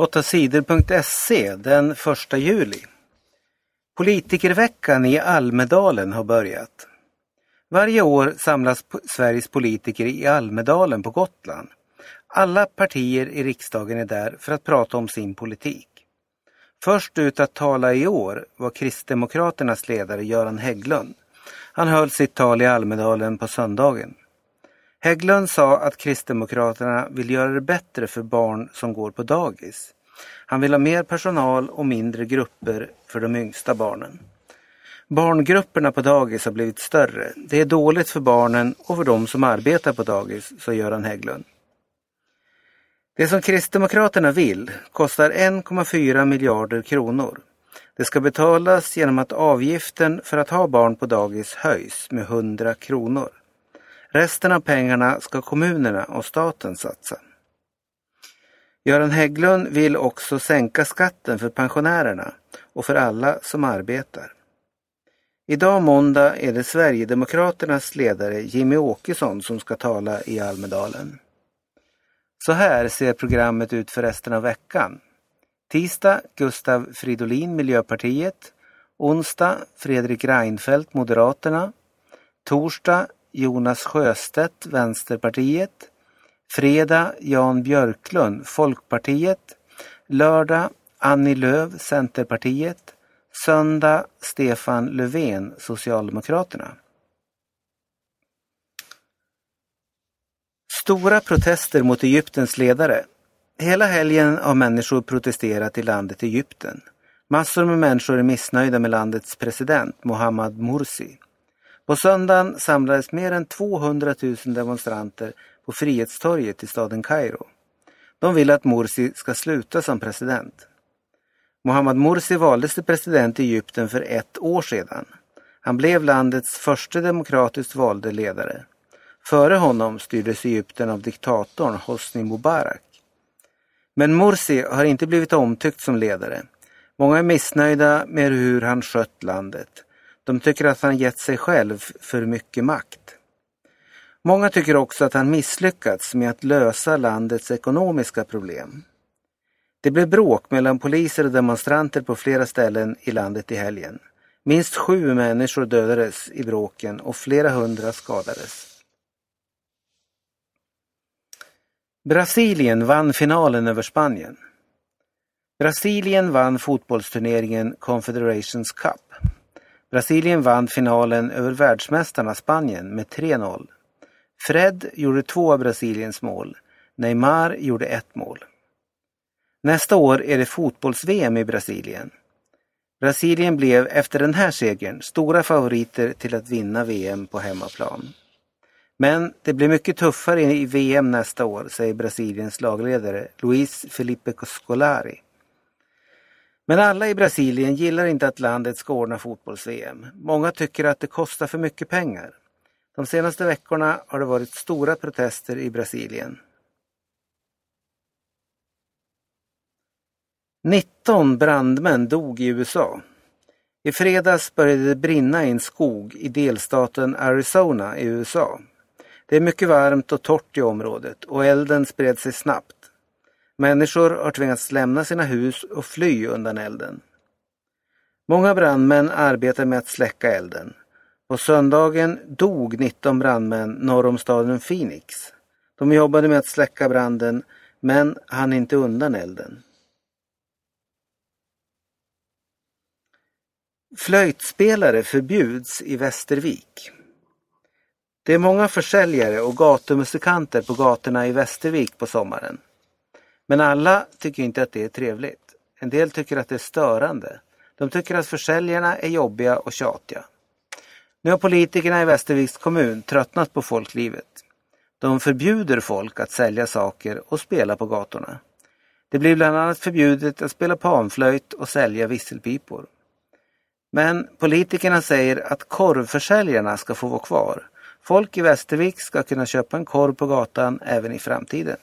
8sidor.se den 1 juli. Politikerveckan i Almedalen har börjat. Varje år samlas Sveriges politiker i Almedalen på Gotland. Alla partier i riksdagen är där för att prata om sin politik. Först ut att tala i år var Kristdemokraternas ledare Göran Hägglund. Han höll sitt tal i Almedalen på söndagen. Hägglund sa att Kristdemokraterna vill göra det bättre för barn som går på dagis. Han vill ha mer personal och mindre grupper för de yngsta barnen. Barngrupperna på dagis har blivit större. Det är dåligt för barnen och för de som arbetar på dagis, sa Göran Hägglund. Det som Kristdemokraterna vill kostar 1,4 miljarder kronor. Det ska betalas genom att avgiften för att ha barn på dagis höjs med 100 kronor. Resten av pengarna ska kommunerna och staten satsa. Göran Hägglund vill också sänka skatten för pensionärerna och för alla som arbetar. Idag måndag är det Sverigedemokraternas ledare Jimmy Åkesson som ska tala i Almedalen. Så här ser programmet ut för resten av veckan. Tisdag Gustav Fridolin, Miljöpartiet. Onsdag Fredrik Reinfeldt, Moderaterna. Torsdag Jonas Sjöstedt, Vänsterpartiet. Fredag Jan Björklund, Folkpartiet. Lördag Annie Lööf, Centerpartiet. Söndag Stefan Löfven, Socialdemokraterna. Stora protester mot Egyptens ledare. Hela helgen har människor protesterat i landet Egypten. Massor med människor är missnöjda med landets president Mohammad Morsi. På söndagen samlades mer än 200 000 demonstranter på Frihetstorget i staden Kairo. De vill att Morsi ska sluta som president. Mohammad Morsi valdes till president i Egypten för ett år sedan. Han blev landets första demokratiskt valde ledare. Före honom styrdes Egypten av diktatorn Hosni Mubarak. Men Morsi har inte blivit omtyckt som ledare. Många är missnöjda med hur han skött landet. De tycker att han gett sig själv för mycket makt. Många tycker också att han misslyckats med att lösa landets ekonomiska problem. Det blev bråk mellan poliser och demonstranter på flera ställen i landet i helgen. Minst sju människor dödades i bråken och flera hundra skadades. Brasilien vann finalen över Spanien. Brasilien vann fotbollsturneringen Confederations Cup. Brasilien vann finalen över världsmästarna Spanien med 3-0. Fred gjorde två av Brasiliens mål. Neymar gjorde ett mål. Nästa år är det fotbolls-VM i Brasilien. Brasilien blev efter den här segern stora favoriter till att vinna VM på hemmaplan. Men det blir mycket tuffare i VM nästa år, säger Brasiliens lagledare Luis Felipe Scolari. Men alla i Brasilien gillar inte att landet ska ordna fotbolls-VM. Många tycker att det kostar för mycket pengar. De senaste veckorna har det varit stora protester i Brasilien. 19 brandmän dog i USA. I fredags började det brinna i en skog i delstaten Arizona i USA. Det är mycket varmt och torrt i området och elden spred sig snabbt. Människor har tvingats lämna sina hus och fly undan elden. Många brandmän arbetar med att släcka elden. På söndagen dog 19 brandmän norr om staden Phoenix. De jobbade med att släcka branden men hann inte undan elden. Flöjtspelare förbjuds i Västervik. Det är många försäljare och gatumusikanter på gatorna i Västervik på sommaren. Men alla tycker inte att det är trevligt. En del tycker att det är störande. De tycker att försäljarna är jobbiga och tjatiga. Nu har politikerna i Västerviks kommun tröttnat på folklivet. De förbjuder folk att sälja saker och spela på gatorna. Det blir bland annat förbjudet att spela panflöjt och sälja visselpipor. Men politikerna säger att korvförsäljarna ska få vara kvar. Folk i Västervik ska kunna köpa en korv på gatan även i framtiden.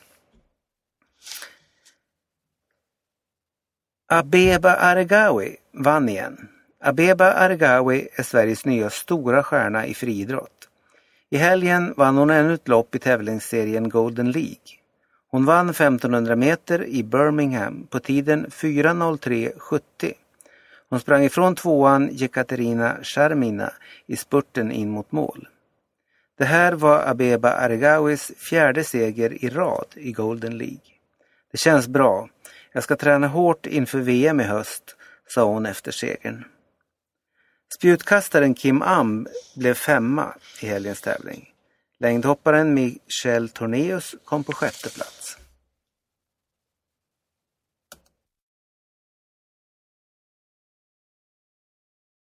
Abeba Aregawi vann igen. Abeba Aregawi är Sveriges nya stora stjärna i friidrott. I helgen vann hon ännu ett lopp i tävlingsserien Golden League. Hon vann 1500 meter i Birmingham på tiden 4.03.70. Hon sprang ifrån tvåan Jekaterina Charmina i spurten in mot mål. Det här var Abeba Aregawis fjärde seger i rad i Golden League. Det känns bra. Jag ska träna hårt inför VM i höst, sa hon efter segern. Spjutkastaren Kim Am blev femma i helgens tävling. Längdhopparen Michel Tornéus kom på sjätte plats.